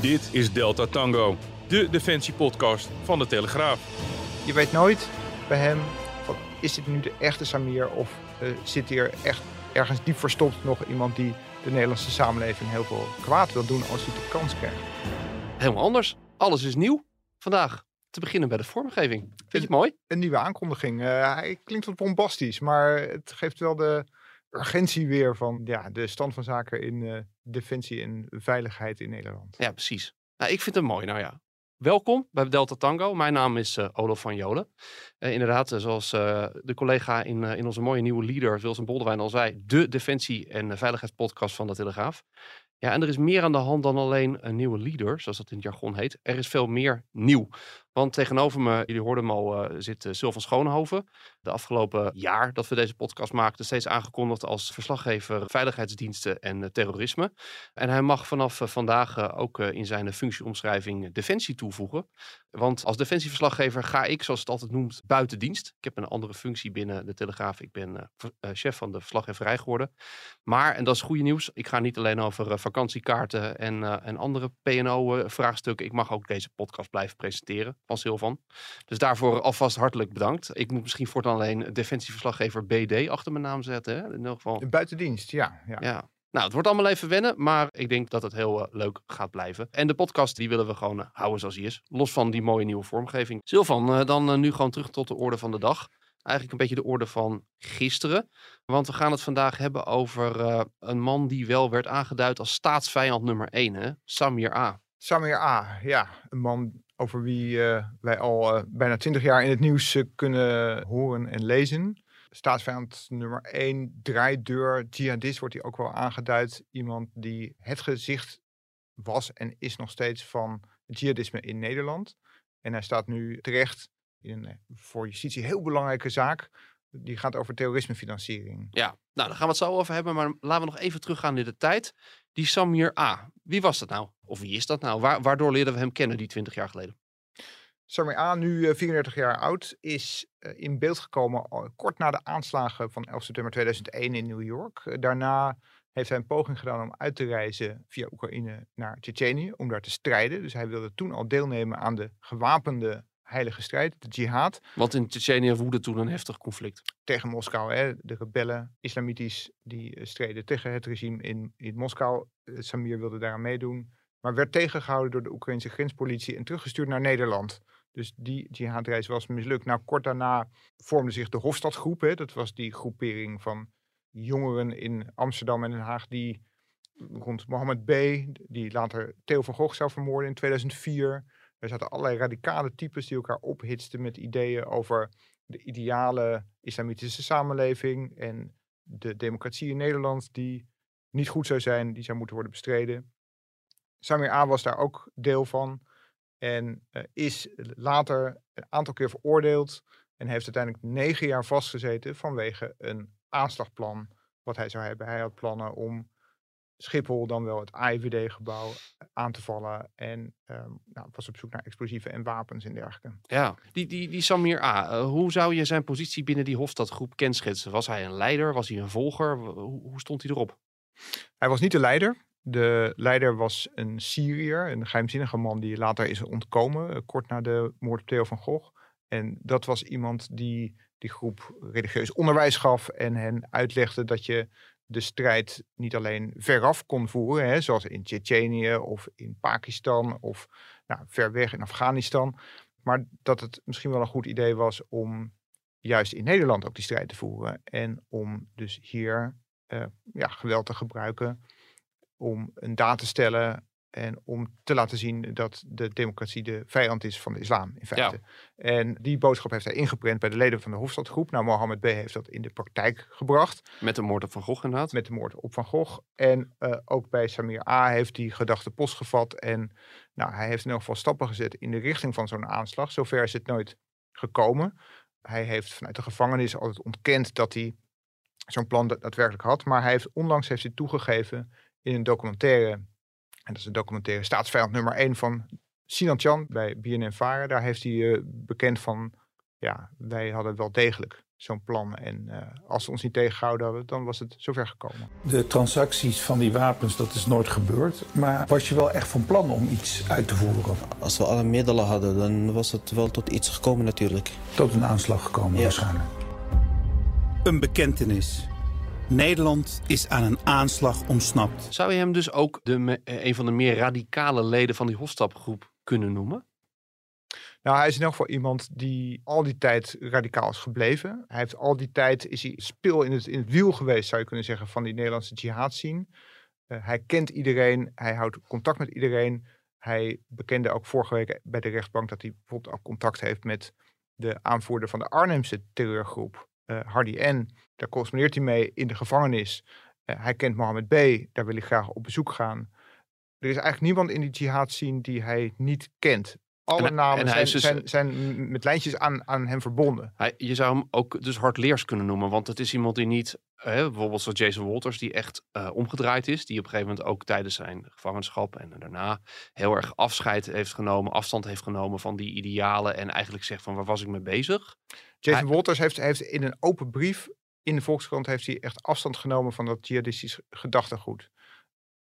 Dit is Delta Tango, de defensiepodcast van de Telegraaf. Je weet nooit bij hem, van, is dit nu de echte Samir of uh, zit hier echt ergens diep verstopt nog iemand die de Nederlandse samenleving heel veel kwaad wil doen als hij de kans krijgt? Helemaal anders. Alles is nieuw vandaag. Te beginnen bij de vormgeving. Vind je het mooi? Een nieuwe aankondiging. Uh, hij klinkt wat bombastisch, maar het geeft wel de urgentie weer van ja, de stand van zaken in uh, defensie en veiligheid in Nederland. Ja, precies. Nou, ik vind het mooi. Nou ja, welkom bij Delta Tango. Mijn naam is uh, Olaf van Jolen. Uh, inderdaad, zoals de collega in, in onze mooie nieuwe leader, Wilson Boldewijn, al zei, de defensie- en veiligheidspodcast van de Telegraaf. Ja, en er is meer aan de hand dan alleen een nieuwe leader, zoals dat in het jargon heet. Er is veel meer nieuw. Want tegenover me, jullie hoorden hem al, uh, zit uh, Sil van Schoonhoven. De afgelopen jaar dat we deze podcast maakten, steeds aangekondigd als verslaggever veiligheidsdiensten en uh, terrorisme. En hij mag vanaf vandaag ook in zijn functieomschrijving defensie toevoegen. Want als defensieverslaggever ga ik, zoals het altijd noemt, buiten dienst. Ik heb een andere functie binnen de Telegraaf. Ik ben chef van de verslaggeverij geworden. Maar, en dat is goede nieuws, ik ga niet alleen over vakantiekaarten en, en andere PNO-vraagstukken. Ik mag ook deze podcast blijven presenteren pas heel van. Dus daarvoor alvast hartelijk bedankt. Ik moet misschien voortaan alleen defensieverslaggever BD achter mijn naam zetten. Hè? In ieder geval. Buitendienst, ja, ja. ja. Nou, het wordt allemaal even wennen, maar ik denk dat het heel uh, leuk gaat blijven. En de podcast, die willen we gewoon uh, houden zoals hij is. Los van die mooie nieuwe vormgeving. Silvan, uh, dan nu gewoon terug tot de orde van de dag. Eigenlijk een beetje de orde van gisteren. Want we gaan het vandaag hebben over een man die wel werd aangeduid als staatsvijand nummer 1, hè? Samir A. Samir A, ja. Een man over wie uh, wij al uh, bijna twintig jaar in het nieuws uh, kunnen horen en lezen. Staatsvijand nummer 1, draaideur, jihadist wordt hij ook wel aangeduid. Iemand die het gezicht was en is nog steeds van het jihadisme in Nederland. En hij staat nu terecht in een voor justitie heel belangrijke zaak. Die gaat over terrorismefinanciering. Ja, nou daar gaan we het zo over hebben. Maar laten we nog even teruggaan in de tijd. Die Samir A. Wie was dat nou? Of wie is dat nou? Waar, waardoor leerden we hem kennen die 20 jaar geleden? Samir A, nu 34 jaar oud, is in beeld gekomen kort na de aanslagen van 11 september 2001 in New York. Daarna heeft hij een poging gedaan om uit te reizen via Oekraïne naar Tsjetsjenië om daar te strijden. Dus hij wilde toen al deelnemen aan de gewapende heilige strijd, de jihad. Want in Tsjetsjenië woedde toen een heftig conflict. Tegen Moskou, hè? de rebellen, islamitisch, die streden tegen het regime in, in Moskou. Samir wilde daaraan meedoen, maar werd tegengehouden door de Oekraïnse grenspolitie en teruggestuurd naar Nederland. Dus die jihadreis was mislukt. Nou, kort daarna vormde zich de Hofstadgroep. Hè? Dat was die groepering van jongeren in Amsterdam en Den Haag die rond Mohammed B., die later Theo van Gogh zou vermoorden in 2004. Er zaten allerlei radicale types die elkaar ophitsten met ideeën over de ideale islamitische samenleving en de democratie in Nederland die niet goed zou zijn, die zou moeten worden bestreden. Samir A. was daar ook deel van en uh, is later een aantal keer veroordeeld en heeft uiteindelijk negen jaar vastgezeten vanwege een aanslagplan wat hij zou hebben. Hij had plannen om Schiphol, dan wel het AIVD-gebouw, aan te vallen. En um, nou, was op zoek naar explosieven en wapens en dergelijke. Ja, die, die, die Samir A., uh, hoe zou je zijn positie binnen die Hofstadgroep kenschetsen? Was hij een leider? Was hij een volger? Hoe, hoe stond hij erop? Hij was niet de leider. De leider was een Syriër, een geheimzinnige man die later is ontkomen, uh, kort na de moord op Theo van Gogh. En dat was iemand die die groep religieus onderwijs gaf en hen uitlegde dat je de strijd niet alleen veraf kon voeren, hè, zoals in Tsjetsjenië of in Pakistan of nou, ver weg in Afghanistan, maar dat het misschien wel een goed idee was om juist in Nederland ook die strijd te voeren en om dus hier uh, ja, geweld te gebruiken om een daad te stellen En om te laten zien dat de democratie de vijand is van de islam, in feite. En die boodschap heeft hij ingeprent bij de leden van de Hofstadgroep. Nou, Mohammed B. heeft dat in de praktijk gebracht. Met de moord op Van Gogh inderdaad. Met de moord op Van Gogh. En uh, ook bij Samir A. heeft hij gedachte post gevat. En nou, hij heeft in elk geval stappen gezet in de richting van zo'n aanslag. Zover is het nooit gekomen. Hij heeft vanuit de gevangenis altijd ontkend dat hij zo'n plan daadwerkelijk had. Maar hij heeft onlangs heeft hij toegegeven in een documentaire. En dat is een documentaire staatsvijand nummer 1 van Sinan Chan bij BNN Varen. Daar heeft hij uh, bekend van, ja, wij hadden wel degelijk zo'n plan. En uh, als ze ons niet tegengehouden hadden, dan was het zover gekomen. De transacties van die wapens, dat is nooit gebeurd. Maar was je wel echt van plan om iets uit te voeren? Als we alle middelen hadden, dan was het wel tot iets gekomen natuurlijk. Tot een aanslag gekomen ja. waarschijnlijk. Een bekentenis. Nederland is aan een aanslag ontsnapt. Zou je hem dus ook de, een van de meer radicale leden van die Hofstapgroep kunnen noemen? Nou, hij is in elk geval iemand die al die tijd radicaal is gebleven. Hij heeft al die tijd, is hij speel in het, in het wiel geweest, zou je kunnen zeggen, van die Nederlandse jihad scene. Uh, hij kent iedereen, hij houdt contact met iedereen. Hij bekende ook vorige week bij de rechtbank dat hij bijvoorbeeld ook contact heeft met de aanvoerder van de Arnhemse terreurgroep, Hardy N. Daar correspondeert hij mee in de gevangenis. Uh, hij kent Mohammed B., daar wil hij graag op bezoek gaan. Er is eigenlijk niemand in die jihad scene die hij niet kent alle en, namen en zijn, dus, zijn, met lijntjes aan, aan hem verbonden. Hij, je zou hem ook dus hardleers kunnen noemen. Want het is iemand die niet, hè, bijvoorbeeld zoals Jason Walters, die echt uh, omgedraaid is. Die op een gegeven moment ook tijdens zijn gevangenschap en daarna heel erg afscheid heeft genomen, afstand heeft genomen van die idealen. En eigenlijk zegt van waar was ik mee bezig. Jason hij, Walters heeft, heeft in een open brief in de Volkskrant heeft hij echt afstand genomen van dat jihadistisch gedachtegoed.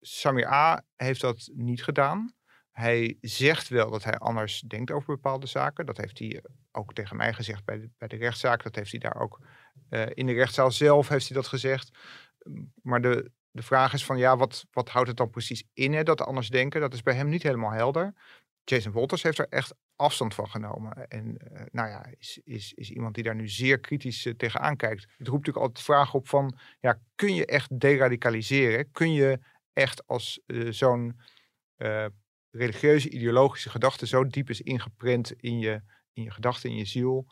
Samir A. heeft dat niet gedaan. Hij zegt wel dat hij anders denkt over bepaalde zaken. Dat heeft hij eh, ook tegen mij gezegd bij de, bij de rechtszaak. Dat heeft hij daar ook uh, in de rechtszaal zelf heeft hij dat gezegd. Maar de, de vraag is van ja, wat, wat houdt het dan precies in, dat anders denken? Dat is bij hem niet helemaal helder. Jason Wolters heeft er echt afstand van genomen. En uh, nou ja, is, is, is iemand die daar nu zeer kritisch tegenaan kijkt. Het roept natuurlijk altijd de vraag op van, ja, kun je echt deradicaliseren? Kun je echt als zo'n religieuze, ideologische gedachte zo diep is ingeprint in je, in je gedachten, in je ziel,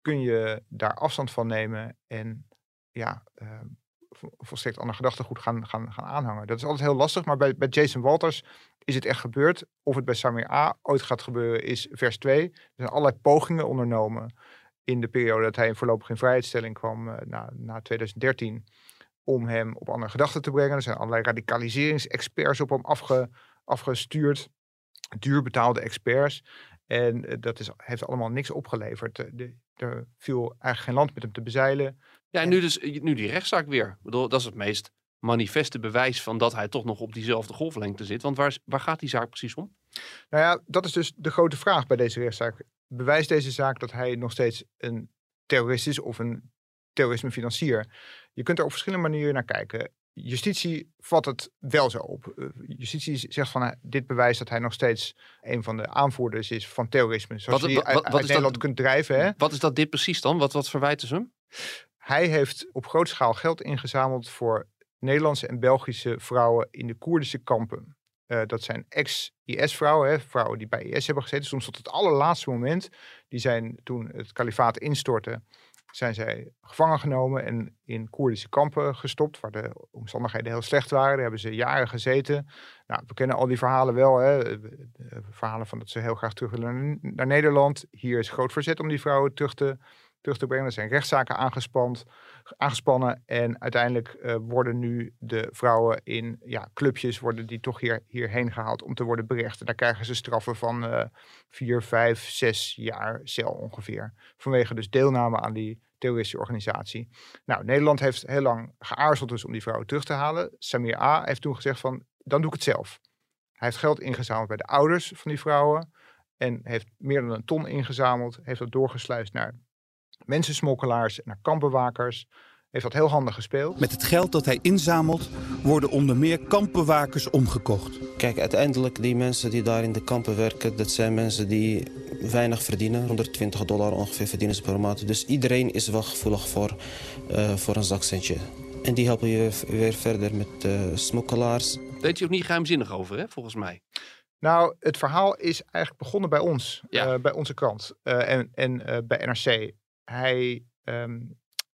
kun je daar afstand van nemen en ja, uh, volstrekt ander gedachtegoed gaan, gaan, gaan aanhangen. Dat is altijd heel lastig, maar bij, bij Jason Walters is het echt gebeurd. Of het bij Samir A. ooit gaat gebeuren, is vers 2. Er zijn allerlei pogingen ondernomen in de periode dat hij in voorlopig in vrijheidstelling kwam uh, na, na 2013 om hem op andere gedachten te brengen. Er zijn allerlei radicaliseringsexperts op hem afge, afgestuurd. Duur betaalde experts. En uh, dat is, heeft allemaal niks opgeleverd. Uh, de, er viel eigenlijk geen land met hem te bezeilen. Ja, en nu, dus, nu die rechtszaak weer. Ik bedoel, dat is het meest manifeste bewijs van dat hij toch nog op diezelfde golflengte zit. Want waar, waar gaat die zaak precies om? Nou ja, dat is dus de grote vraag bij deze rechtszaak. Bewijst deze zaak dat hij nog steeds een terrorist is of een terrorismefinancier? Je kunt er op verschillende manieren naar kijken. Justitie vat het wel zo op. Uh, justitie zegt van uh, dit bewijst dat hij nog steeds een van de aanvoerders is van terrorisme. Zoals wat, je wat, wat, uit, Nederland dat, kunt drijven. Hè? Wat is dat dit precies dan? Wat, wat verwijten ze hem? Hij heeft op grote schaal geld ingezameld voor Nederlandse en Belgische vrouwen in de Koerdische kampen. Uh, dat zijn ex-IS-vrouwen, vrouwen die bij IS hebben gezeten. Soms tot het allerlaatste moment. Die zijn toen het kalifaat instortte zijn zij gevangen genomen en in Koerdische kampen gestopt, waar de omstandigheden heel slecht waren. Daar hebben ze jaren gezeten. Nou, we kennen al die verhalen wel. Hè? Verhalen van dat ze heel graag terug willen naar Nederland. Hier is groot verzet om die vrouwen terug te, terug te brengen. Er zijn rechtszaken aangespand, aangespannen. En uiteindelijk uh, worden nu de vrouwen in ja, clubjes worden die toch hier, hierheen gehaald om te worden berecht. En daar krijgen ze straffen van uh, vier, vijf, zes jaar cel ongeveer. Vanwege dus deelname aan die terroristische organisatie. Nou, Nederland heeft heel lang geaarzeld dus om die vrouwen terug te halen. Samir A. heeft toen gezegd van, dan doe ik het zelf. Hij heeft geld ingezameld bij de ouders van die vrouwen. En heeft meer dan een ton ingezameld. Heeft dat doorgesluist naar mensensmokkelaars, naar kampbewakers. Heeft dat heel handig gespeeld. Met het geld dat hij inzamelt, worden onder meer kampbewakers omgekocht. Kijk, uiteindelijk die mensen die daar in de kampen werken, dat zijn mensen die weinig verdienen. 120 dollar ongeveer verdienen ze per maand. Dus iedereen is wel gevoelig voor, uh, voor een zakcentje. En die helpen je weer verder met uh, smokkelaars. Weet je ook niet geheimzinnig over, hè, volgens mij? Nou, het verhaal is eigenlijk begonnen bij ons, Ja. eh, bij onze krant eh, en, en eh, bij NRC. Hij, ehm,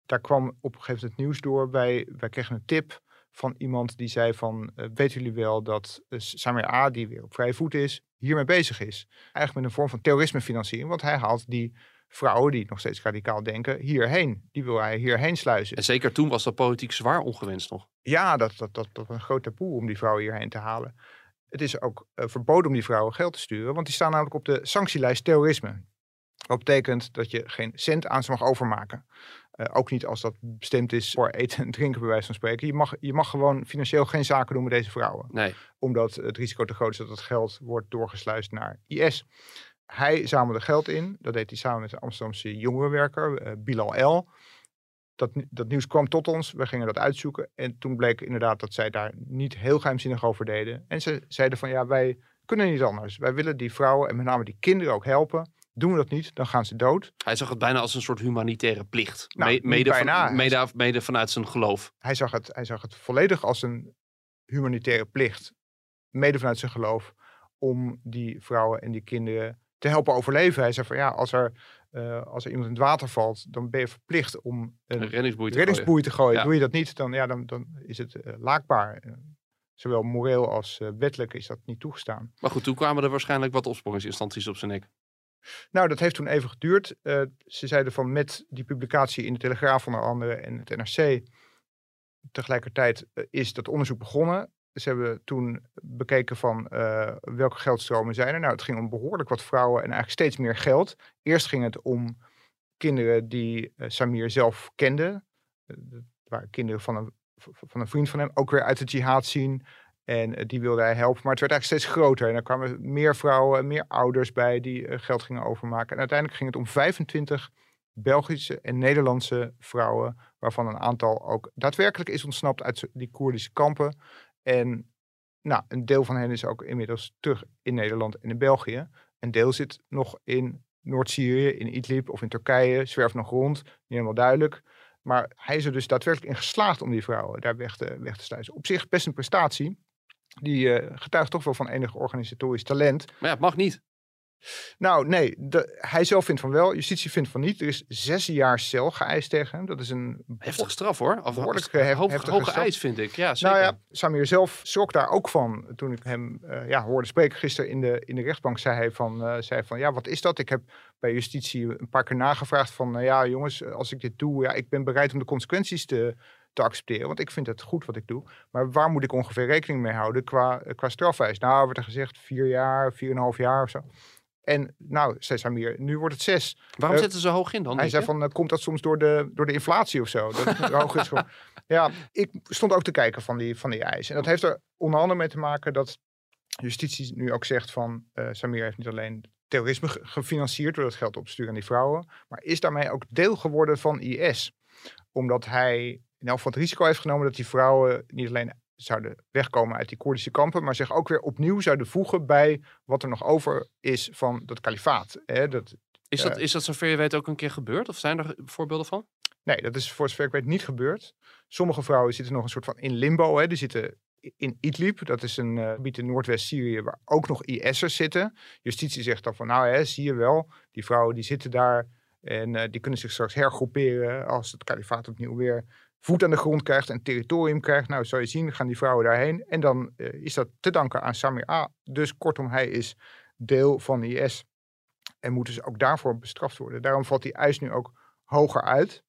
daar kwam op een gegeven moment het nieuws door. Wij, wij kregen een tip van iemand die zei van, eh, weten jullie wel dat uh, Samir A, die weer op vrije voet is, hiermee bezig is. Eigenlijk met een vorm van terrorismefinanciering, want hij haalt die vrouwen die nog steeds radicaal denken hierheen. Die wil hij hierheen sluizen. En zeker toen was dat politiek zwaar ongewenst nog. Ja, dat, dat, dat, dat was een groot taboe om die vrouwen hierheen te halen. Het is ook eh, verboden om die vrouwen geld te sturen, want die staan namelijk op de sanctielijst terrorisme. Dat betekent dat je geen cent aan ze mag overmaken. Eh, ook niet als dat bestemd is voor eten en drinken, bij wijze van spreken. Je mag, je mag gewoon financieel geen zaken doen met deze vrouwen. Nee. Omdat het risico te groot is dat het geld wordt doorgesluist naar IS. Hij zamelde geld in. Dat deed hij samen met de Amsterdamse jongerenwerker, eh, Bilal L. Dat, dat nieuws kwam tot ons. We gingen dat uitzoeken. En toen bleek inderdaad dat zij daar niet heel geheimzinnig over deden. En ze zeiden van ja, wij kunnen niet anders. Wij willen die vrouwen en met name die kinderen ook helpen. Doen we dat niet, dan gaan ze dood. Hij zag het bijna als een soort humanitaire plicht. Nou, Me- mede, bijna. Van, mede, mede vanuit zijn geloof. Hij zag, het, hij zag het volledig als een humanitaire plicht. Mede vanuit zijn geloof. Om die vrouwen en die kinderen te helpen overleven. Hij zei van ja, als er, eh, als er iemand in het water valt, dan ben je verplicht om Een een reddingsboei te gooien. reddingsboei te gooien. Ja. Doe je dat niet, dan, ja, dan, dan is het eh, laakbaar. Eh, zowel moreel als wettelijk is dat niet toegestaan. Maar goed, toen kwamen er waarschijnlijk wat opsporingsinstanties op zijn nek. Nou, dat heeft toen even geduurd. Eh, ze zeiden van met die publicatie in de Telegraaf onder andere en het NRC. Tegelijkertijd eh, is dat onderzoek begonnen. Ze hebben toen bekeken van eh, welke geldstromen zijn er. Nou, het ging om behoorlijk wat vrouwen en eigenlijk steeds meer geld. Eerst ging het om kinderen die Samir zelf kende. Dat waren kinderen van een, van een vriend van hem, ook weer uit de jihad zien. En eh, die wilde hij helpen. Maar het werd eigenlijk steeds groter. En er kwamen meer vrouwen en meer ouders bij die eh, geld gingen overmaken. En uiteindelijk ging het om 25 Belgische en Nederlandse vrouwen. Waarvan een aantal ook daadwerkelijk is ontsnapt uit die Koerdische kampen. En nou, een deel van hen is ook inmiddels terug in Nederland en in België. Een deel zit nog in Noord-Syrië, in Idlib of in Turkije. Zwerft nog rond, niet helemaal duidelijk. Maar hij is er dus daadwerkelijk in geslaagd om die vrouwen daar weg te, weg te sluizen. Op zich best een prestatie. Die eh, getuigt toch wel van enig organisatorisch talent. Maar ja, het mag niet. Nou, nee, de, hij zelf vindt van wel, justitie vindt van niet. Er is zes jaar cel geëist tegen hem. Dat is een Heftige straf hoor. Behoorlijk, eh, hef- hoog- heftige hoge straf. eis vind ik. Ja, zeker. Nou ja, Samir zelf schrok daar ook van. Toen ik hem eh, ja, hoorde spreken gisteren in de, in de rechtbank, zei hij van, eh, zei van, ja, wat is dat? Ik heb bij justitie een paar keer nagevraagd van, nou ja, jongens, als ik dit doe, ja, ik ben bereid om de consequenties te, te accepteren, want ik vind het goed wat ik doe. Maar waar moet ik ongeveer rekening mee houden qua, eh, qua strafwijs? Nou, werd er gezegd vier jaar, vier en een half jaar of zo. En nou, zei Samir, nu wordt het zes. Waarom eh, zetten ze hoog in dan? Hij zei je? van, eh, komt dat soms door de, door de inflatie of zo? Dat het hoog is geworden. Ja, ik stond ook te kijken van die, van die eisen. En dat heeft er onder andere mee te maken dat justitie nu ook zegt van... Samir heeft niet alleen terrorisme ge- gefinancierd door dat geld op te sturen aan die vrouwen... maar is daarmee ook deel geworden van IS. Omdat hij in elk geval het risico heeft genomen dat die vrouwen niet alleen zouden wegkomen uit die Koerdische kampen... maar zich ook weer opnieuw zouden voegen bij wat er nog over is van dat kalifaat. Hè? Dat, Is dat, eh, is dat zover je weet ook een keer gebeurd? Of zijn er voorbeelden van? Nee, dat is voor zover ik weet niet gebeurd. Sommige vrouwen zitten nog een soort van in limbo. Hè. Die zitten in Idlib. Dat is een eh, gebied in Noordwest-Syrië waar ook nog IS'ers zitten. Justitie zegt dan van, nou hè, zie je wel. Die vrouwen die zitten daar en eh, die kunnen zich straks hergroeperen als het kalifaat opnieuw weer voet aan de grond krijgt en territorium krijgt. Nou, zou je zien, gaan die vrouwen daarheen. En dan eh, is dat te danken aan Samir A. Dus kortom, hij is deel van IS. En moet dus ook daarvoor bestraft worden. Daarom valt die eis nu ook hoger uit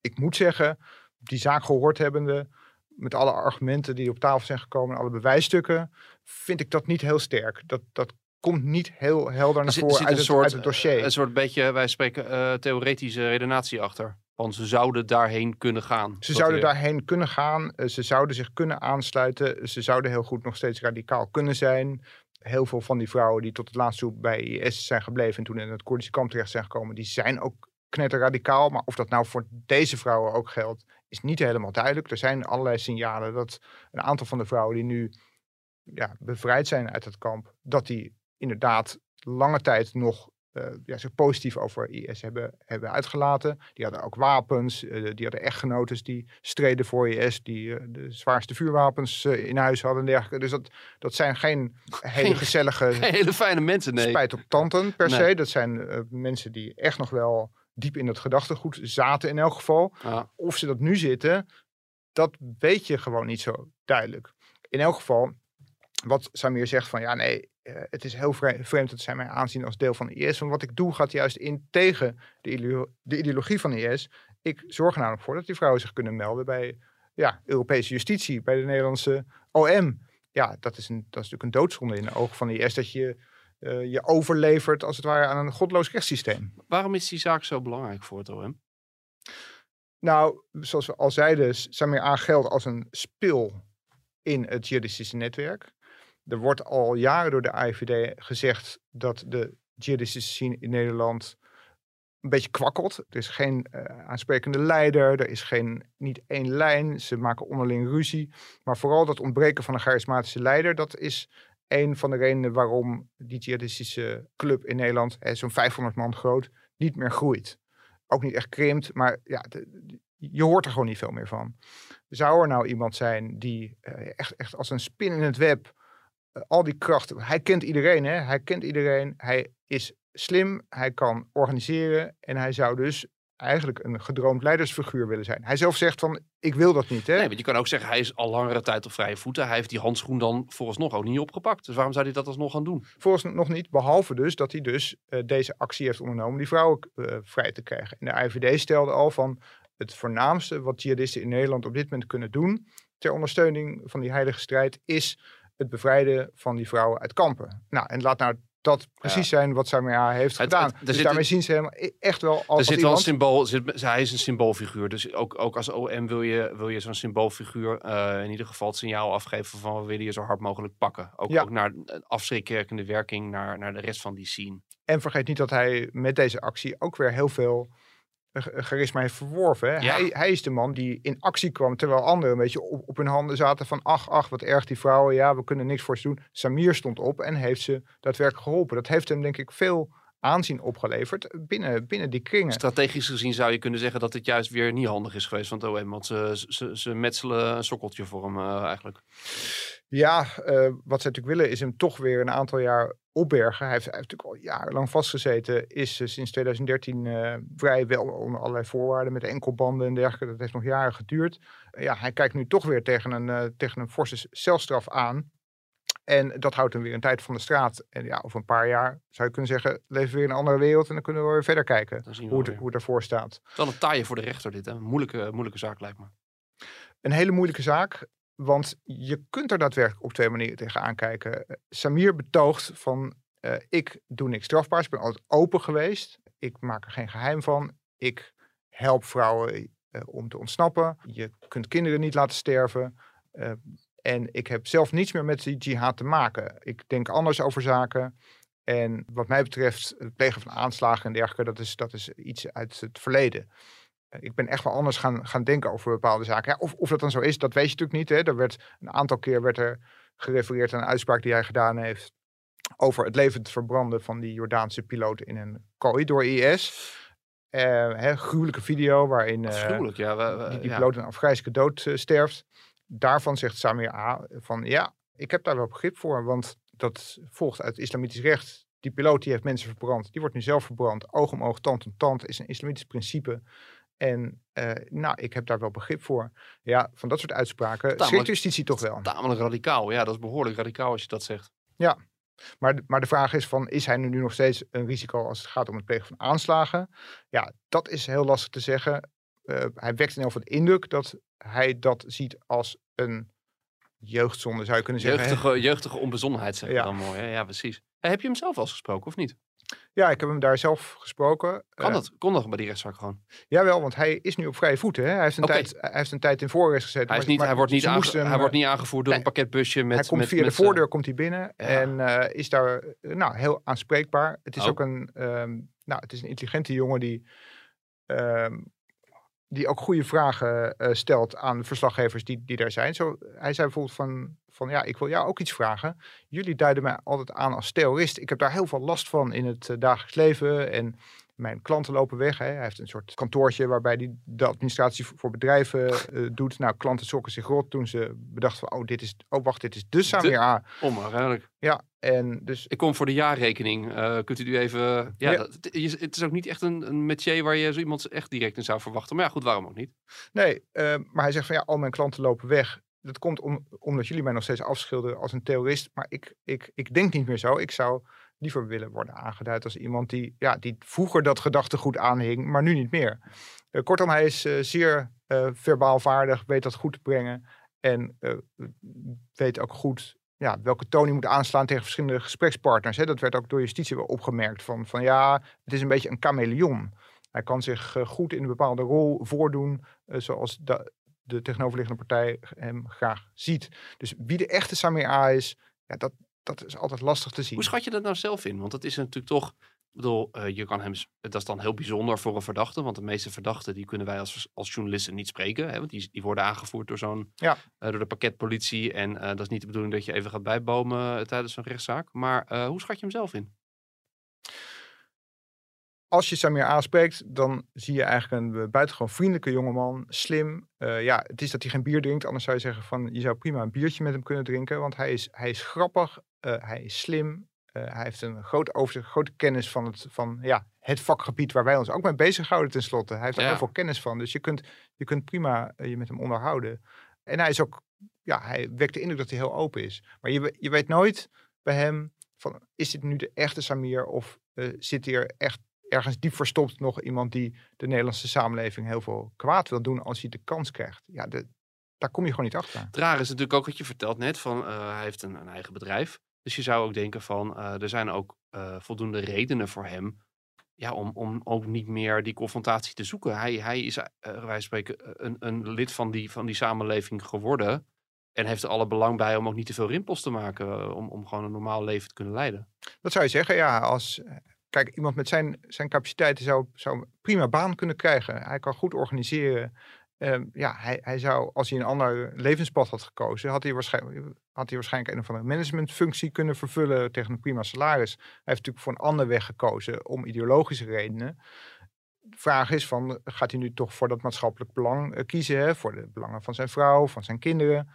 ik moet zeggen, die zaak gehoord hebbende, met alle argumenten die op tafel zijn gekomen, alle bewijsstukken, vind ik dat niet heel sterk. Dat, dat komt niet heel helder naar voren uit, een het, soort, uit het dossier. Een soort beetje, wij spreken eh, theoretische redenatie achter. Want ze zouden daarheen kunnen gaan. Ze zouden daarheen kunnen gaan, eh, ze zouden zich kunnen aansluiten, ze zouden heel goed nog steeds radicaal kunnen zijn. Heel veel van die vrouwen die tot het laatste toe bij IS zijn gebleven en toen in het Koerdische kamp terecht zijn gekomen, die zijn ook knetterradicaal. Maar of dat nou voor deze vrouwen ook geldt, is niet helemaal duidelijk. Er zijn allerlei signalen dat een aantal van de vrouwen die nu ja, bevrijd zijn uit het kamp, dat die inderdaad lange tijd nog ja, zich positief over IS hebben, hebben uitgelaten. Die hadden ook wapens, eh, die hadden echtgenotes die streden voor IS, die eh, de zwaarste vuurwapens eh, in huis hadden en dergelijke. Dus dat, dat zijn geen hele Geen- gezellige Hele fijne mensen, nee. spijt op tanden per Nee. se. Dat zijn eh, mensen die echt nog wel diep in het gedachtegoed zaten in elk geval. Ja. Of ze dat nu zitten, dat weet je gewoon niet zo duidelijk. In elk geval, wat Samir zegt van ja nee, eh, het is heel vre- vreemd dat zij mij aanzien als deel van IS. Want wat ik doe gaat juist in tegen de, ideo- de ideologie van IS. Ik zorg er namelijk voor dat die vrouwen zich kunnen melden bij ja, Europese justitie, bij de Nederlandse OM. Ja, dat is, een, dat is natuurlijk een doodzonde in de ogen van IS dat je eh, je overlevert als het ware aan een godloos rechtssysteem. Waarom is die zaak zo belangrijk voor het OM? Nou, zoals we al zeiden, Samir A geldt als een spil in het jihadistische netwerk. Er wordt al jaren door de AIVD gezegd dat de jihadistische scene in Nederland een beetje kwakkelt. Er is geen eh, aansprekende leider, er is geen, niet één lijn. Ze maken onderling ruzie. Maar vooral dat ontbreken van een charismatische leider, dat is een van de redenen waarom die jihadistische club in Nederland, eh, zo'n 500 man groot, niet meer groeit. Ook niet echt krimpt, maar ja, je hoort er gewoon niet veel meer van. Zou er nou iemand zijn die eh, echt, echt als een spin in het web al die krachten. Hij kent iedereen, hè? Hij kent iedereen. Hij is slim. Hij kan organiseren. En hij zou dus eigenlijk een gedroomd leidersfiguur willen zijn. Hij zelf zegt van, ik wil dat niet, hè? Nee, want je kan ook zeggen, hij is al langere tijd op vrije voeten. Hij heeft die handschoen dan vooralsnog ook niet opgepakt. Dus waarom zou hij dat alsnog gaan doen? Volgens nog niet, behalve dus dat hij dus eh, deze actie heeft ondernomen die vrouwen eh, vrij te krijgen. En de IVD stelde al van het voornaamste wat jihadisten in Nederland op dit moment kunnen doen ter ondersteuning van die heilige strijd is het bevrijden van die vrouwen uit kampen. Nou, en laat nou dat precies zijn wat Samia heeft Het- gedaan. het- dus zit daarmee zien ze hem e- echt wel als, er zit wel een symbool, zit, hij is een symboolfiguur. Dus ook, ook als OM wil je, wil je zo'n symboolfiguur eh, in ieder geval het signaal afgeven van we willen je zo hard mogelijk pakken. Ook, Ja. ook naar een afschrikwekkende werking naar, naar de rest van die scene. En vergeet niet dat hij met deze actie ook weer heel veel charisma heeft verworven. Hè? Ja. Hij, hij is de man die in actie kwam, terwijl anderen een beetje op, op hun handen zaten van ach, ach, wat erg die vrouwen, ja, we kunnen niks voor ze doen. Samir stond op en heeft ze daadwerkelijk geholpen. Dat heeft hem denk ik veel aanzien opgeleverd binnen, binnen die kringen. Strategisch gezien zou je kunnen zeggen dat dit juist weer niet handig is geweest van het OM. Want ze, ze, ze metselen een sokkeltje voor hem eh, eigenlijk. Ja, eh, wat ze natuurlijk willen is hem toch weer een aantal jaar opbergen. Hij heeft, hij heeft natuurlijk al jarenlang vastgezeten. Is eh, sinds 2013 eh, vrij wel onder allerlei voorwaarden met enkelbanden en dergelijke. Dat heeft nog jaren geduurd. Eh, ja, hij kijkt nu toch weer tegen een, eh, tegen een forse celstraf aan. En dat houdt hem weer een tijd van de straat. En ja, over een paar jaar zou je kunnen zeggen, leven we weer in een andere wereld. En dan kunnen we weer verder kijken we hoe het, hoe het ervoor staat. Wel een taaie voor de rechter dit, hè? Een moeilijke, moeilijke zaak lijkt me. een hele moeilijke zaak. Want je kunt er daadwerkelijk op twee manieren tegenaan kijken. Eh, Samir betoogt van eh, ik doe niks strafbaars. Ik ben altijd open geweest. Ik maak er geen geheim van. Ik help vrouwen eh, om te ontsnappen. Je kunt kinderen niet laten sterven. En ik heb zelf niets meer met die jihad te maken. Ik denk anders over zaken. En wat mij betreft, het plegen van aanslagen en dergelijke, dat is, dat is iets uit het verleden. Ik ben echt wel anders gaan, gaan denken over bepaalde zaken. Ja, of, of dat dan zo is, dat weet je natuurlijk niet. Hè. Er werd, een aantal keer werd er gerefereerd aan een uitspraak die hij gedaan heeft over het levend verbranden van die Jordaanse piloot in een kooi door IS. Eh, hè, gruwelijke video waarin eh, ja. we- we- die, die ja. piloot een afgrijzelijke dood eh, sterft. Daarvan zegt Samir A. van ja, ik heb daar wel begrip voor, want dat volgt uit islamitisch recht. Die piloot die heeft mensen verbrand, die wordt nu zelf verbrand. Oog om oog, tand om tand is een islamitisch principe. En eh, nou, ik heb daar wel begrip voor. Ja, van dat soort uitspraken Tamelijk- schrikt justitie toch wel. Tamelijk radicaal. Ja, dat is behoorlijk radicaal als je dat zegt. Maar, de- maar de vraag is van, is hij nu nog steeds een risico als het gaat om het plegen van aanslagen? Ja, dat is heel lastig te zeggen. Eh, hij wekt in ieder geval de indruk dat hij dat ziet als een jeugdzonde, zou je kunnen zeggen. Jeugdige, jeugdige onbezonnenheid zeg Ja. dan mooi. Hè? Ja, precies. Heb je hem zelf al gesproken of niet? Ja, ik heb hem daar zelf gesproken. Kan Eh, dat? Kon dat bij die rechtszaak gewoon? Jawel, want hij is nu op vrije voeten. Hè? Hij, heeft een tijd, hij heeft een tijd in voorarrest gezeten. Hij, is niet, maar hij, wordt niet aange- hem, hij wordt eh, niet aangevoerd door nee. een pakketbusje met... hij komt met, via met, de eh, voordeur komt hij binnen Ja. en eh, is daar eh, nou, heel aanspreekbaar. Het is Oh. ook een, ehm, nou, het is een intelligente jongen die ehm, die ook goede vragen eh, stelt aan verslaggevers die, die daar zijn. Zo, hij zei bijvoorbeeld van, van, ja, ik wil jou ook iets vragen. Jullie duiden mij altijd aan als terrorist. Ik heb daar heel veel last van in het eh, dagelijks leven. En mijn klanten lopen weg. Hè. Hij heeft een soort kantoortje waarbij hij de administratie voor- bedrijven eh, doet. Nou, klanten zokken zich rot toen ze bedachten van, oh, dit is, oh wacht, dit is de A. Onmogelijk. Ja, en dus Ik kom voor de jaarrekening. Eh, kunt u nu even... Ja, Ja. dat- het is- ook niet echt een, een métier waar je zo iemand echt direct in zou verwachten. Maar ja, goed, waarom ook niet? Nee, eh, maar hij zegt van ja, al mijn klanten lopen weg. Dat komt om, omdat jullie mij nog steeds afschilderen als een terrorist. Maar ik, ik, ik denk niet meer zo. Ik zou liever willen worden aangeduid als iemand die, ja, die vroeger dat gedachtegoed aanhing, maar nu niet meer. Eh, kortom, hij is eh, zeer eh, verbaal vaardig, weet dat goed te brengen. En weet ook goed ja, welke toon hij moet aanslaan tegen verschillende gesprekspartners. Hè. Dat werd ook door justitie wel opgemerkt. Van, van ja, het is een beetje een chameleon. Hij kan zich goed in een bepaalde rol voordoen, zoals de, de tegenoverliggende partij hem graag ziet. Dus wie de echte Samir A is, ja, dat, dat is altijd lastig te zien. Hoe schat je dat nou zelf in? Want dat is natuurlijk toch... Ik bedoel, eh, je kan hem, dat is dan heel bijzonder voor een verdachte. Want de meeste verdachten die kunnen wij als, als journalisten niet spreken. Hè, want die, die worden aangevoerd door zo'n Ja. eh, door de pakketpolitie. En eh, dat is niet de bedoeling dat je even gaat bijbomen tijdens zo'n rechtszaak. Maar hoe schat je hem zelf in? Als je Samir aanspreekt, dan zie je eigenlijk een eh, buitengewoon vriendelijke jongeman, slim. Eh, ja, het is dat hij geen bier drinkt, anders zou je zeggen van je zou prima een biertje met hem kunnen drinken, want hij is, hij is grappig, eh, hij is slim, hij heeft een groot overzicht, grote kennis van het, van, ja, het vakgebied waar wij ons ook mee bezighouden tenslotte. Hij heeft er Ja. heel veel kennis van, dus je kunt, je kunt prima je met hem onderhouden. En hij is ook, ja, hij wekt de indruk dat hij heel open is. Maar je, je weet nooit bij hem van, is dit nu de echte Samir of eh, zit hier echt ergens diep verstopt nog iemand die de Nederlandse samenleving heel veel kwaad wil doen als hij de kans krijgt. Ja, de, daar kom je gewoon niet achter. Het rare is natuurlijk ook wat je vertelt net van eh, hij heeft een, een eigen bedrijf. Dus je zou ook denken van eh, er zijn ook eh, voldoende redenen voor hem ja, om, om ook niet meer die confrontatie te zoeken. Hij, hij is, wij spreken, een, een lid van die, van die samenleving geworden. En heeft er alle belang bij om ook niet te veel rimpels te maken. om, om gewoon een normaal leven te kunnen leiden. Dat zou je zeggen, ja, als kijk, iemand met zijn, zijn capaciteiten zou, zou prima baan kunnen krijgen. Hij kan goed organiseren. Ehm, ja, hij, hij zou, als hij een ander levenspad had gekozen, had hij, waarschijnlijk, had hij waarschijnlijk een of andere managementfunctie kunnen vervullen tegen een prima salaris. Hij heeft natuurlijk voor een andere weg gekozen om ideologische redenen. De vraag is van, gaat hij nu toch voor dat maatschappelijk belang eh, kiezen? Hè? Voor de belangen van zijn vrouw, van zijn kinderen.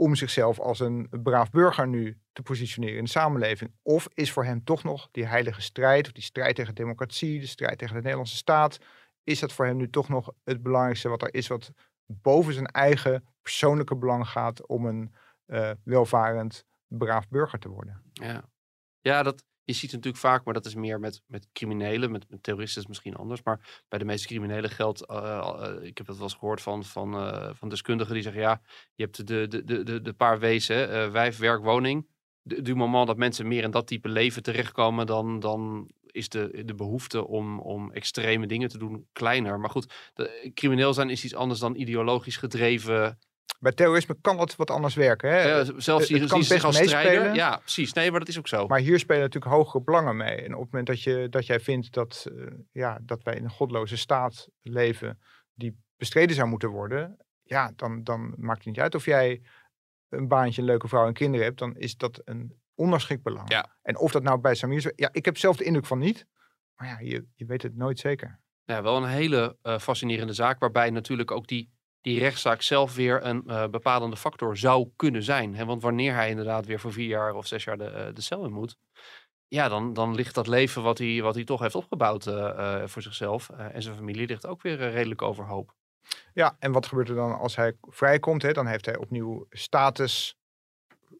Om zichzelf als een braaf burger nu te positioneren in de samenleving? Of is voor hem toch nog die heilige strijd, of die strijd tegen democratie, de strijd tegen de Nederlandse staat, is dat voor hem nu toch nog het belangrijkste wat er is, wat boven zijn eigen persoonlijke belang gaat om een eh, welvarend, braaf burger te worden? Ja, ja dat, je ziet het natuurlijk vaak, maar dat is meer met, met criminelen. Met, met terroristen misschien anders. Maar bij de meeste criminelen geldt, eh, eh, ik heb dat wel eens gehoord van, van, eh, van deskundigen die zeggen, ja, je hebt de, de, de, de, de paar wezen, eh wijf, werk, woning. Du moment dat mensen meer in dat type leven terechtkomen, dan, dan is de, de behoefte om, om extreme dingen te doen kleiner. Maar goed, crimineel zijn is iets anders dan ideologisch gedreven. Bij terrorisme kan dat wat anders werken. Hè? Zelfs het ze zich als strijder. Ja, precies. Nee, maar dat is ook zo. Maar hier spelen natuurlijk hogere belangen mee. En op het moment dat, je, dat jij vindt dat, eh, ja, dat wij in een godloze staat leven die bestreden zou moeten worden, ja, dan, dan maakt het niet uit of jij een baantje, een leuke vrouw en kinderen hebt, dan is dat een onderschikt belang. Ja. En of dat nou bij Samir zo, ja, ik heb zelf de indruk van niet, maar ja, je, je weet het nooit zeker. Ja, wel een hele eh, fascinerende zaak, waarbij natuurlijk ook die, die rechtszaak zelf weer een eh, bepalende factor zou kunnen zijn. Hè? Want wanneer hij inderdaad weer voor vier jaar of zes jaar de, eh, de cel in moet, ja, dan, dan ligt dat leven wat hij, wat hij toch heeft opgebouwd eh, voor zichzelf en zijn familie ligt ook weer redelijk overhoop. Ja, en wat gebeurt er dan als hij vrijkomt? Hè? Dan heeft hij opnieuw status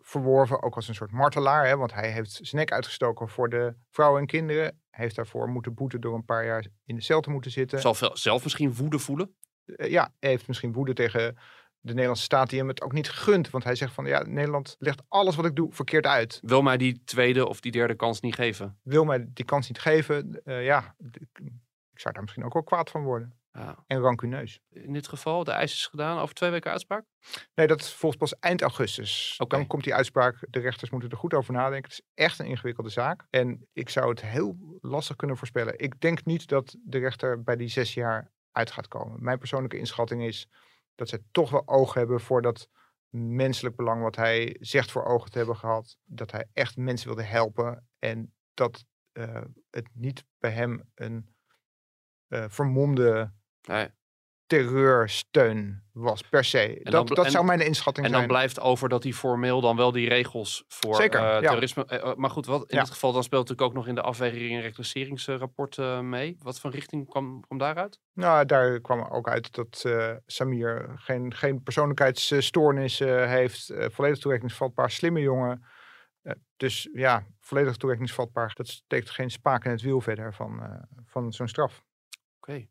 verworven, ook als een soort martelaar. Hè? Want hij heeft zijn nek uitgestoken voor de vrouwen en kinderen. Hij heeft daarvoor moeten boeten door een paar jaar in de cel te moeten zitten. Zal zelf misschien woede voelen. Eh, ja, hij heeft misschien woede tegen de Nederlandse staat die hem het ook niet gunt. Want hij zegt van, ja, Nederland legt alles wat ik doe verkeerd uit. Wil mij die tweede of die derde kans niet geven. Wil mij die kans niet geven. Eh, ja, ik, zou daar misschien ook wel kwaad van worden. Ja. En rancuneus. In dit geval, de eis is gedaan over twee weken uitspraak. Nee, dat volgens pas eind augustus. Dan komt die uitspraak. De rechters moeten er goed over nadenken. Het is echt een ingewikkelde zaak. En ik zou het heel lastig kunnen voorspellen. Ik denk niet dat de rechter bij die zes jaar uit gaat komen. Mijn persoonlijke inschatting is dat zij toch wel oog hebben voor dat menselijk belang wat hij zegt voor ogen te hebben gehad. Dat hij echt mensen wilde helpen en dat uh, het niet bij hem een uh, vermomde. Terreursteun was per se. dat dat en- zou mijn inschatting En dan zijn. blijft over dat hij formeel dan wel die regels voor Zeker, ja. terrorisme... eh, eh, maar goed, wat, in Ja. dit geval dan speelt natuurlijk ook nog in de afweging en reclasseringsrapport mee. Wat voor richting kwam, kwam daaruit? Nou, daar kwam ook uit dat Samir geen, geen persoonlijkheidsstoornissen heeft. volledig toerekeningsvatbaar, slimme jongen. Dus ja, volledig toerekeningsvatbaar. Dat steekt geen spaak in het wiel verder van, van zo'n straf. Oké.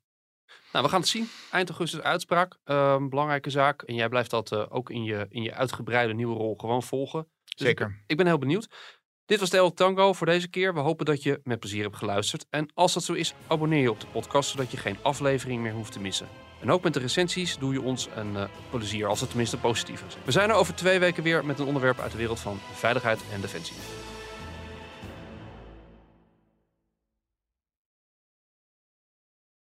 Nou, we gaan het zien. Eind augustus uitspraak. Ehm, belangrijke zaak. En jij blijft dat eh, ook in je, in je uitgebreide nieuwe rol gewoon volgen. Dus Zeker. Ik, ik ben heel benieuwd. Dit was de El Tango voor deze keer. We hopen dat je met plezier hebt geluisterd. En als dat zo is, abonneer je op de podcast, zodat je geen aflevering meer hoeft te missen. En ook met de recensies doe je ons een eh, plezier, als het tenminste positief is. We zijn er over twee weken weer met een onderwerp uit de wereld van veiligheid en defensie.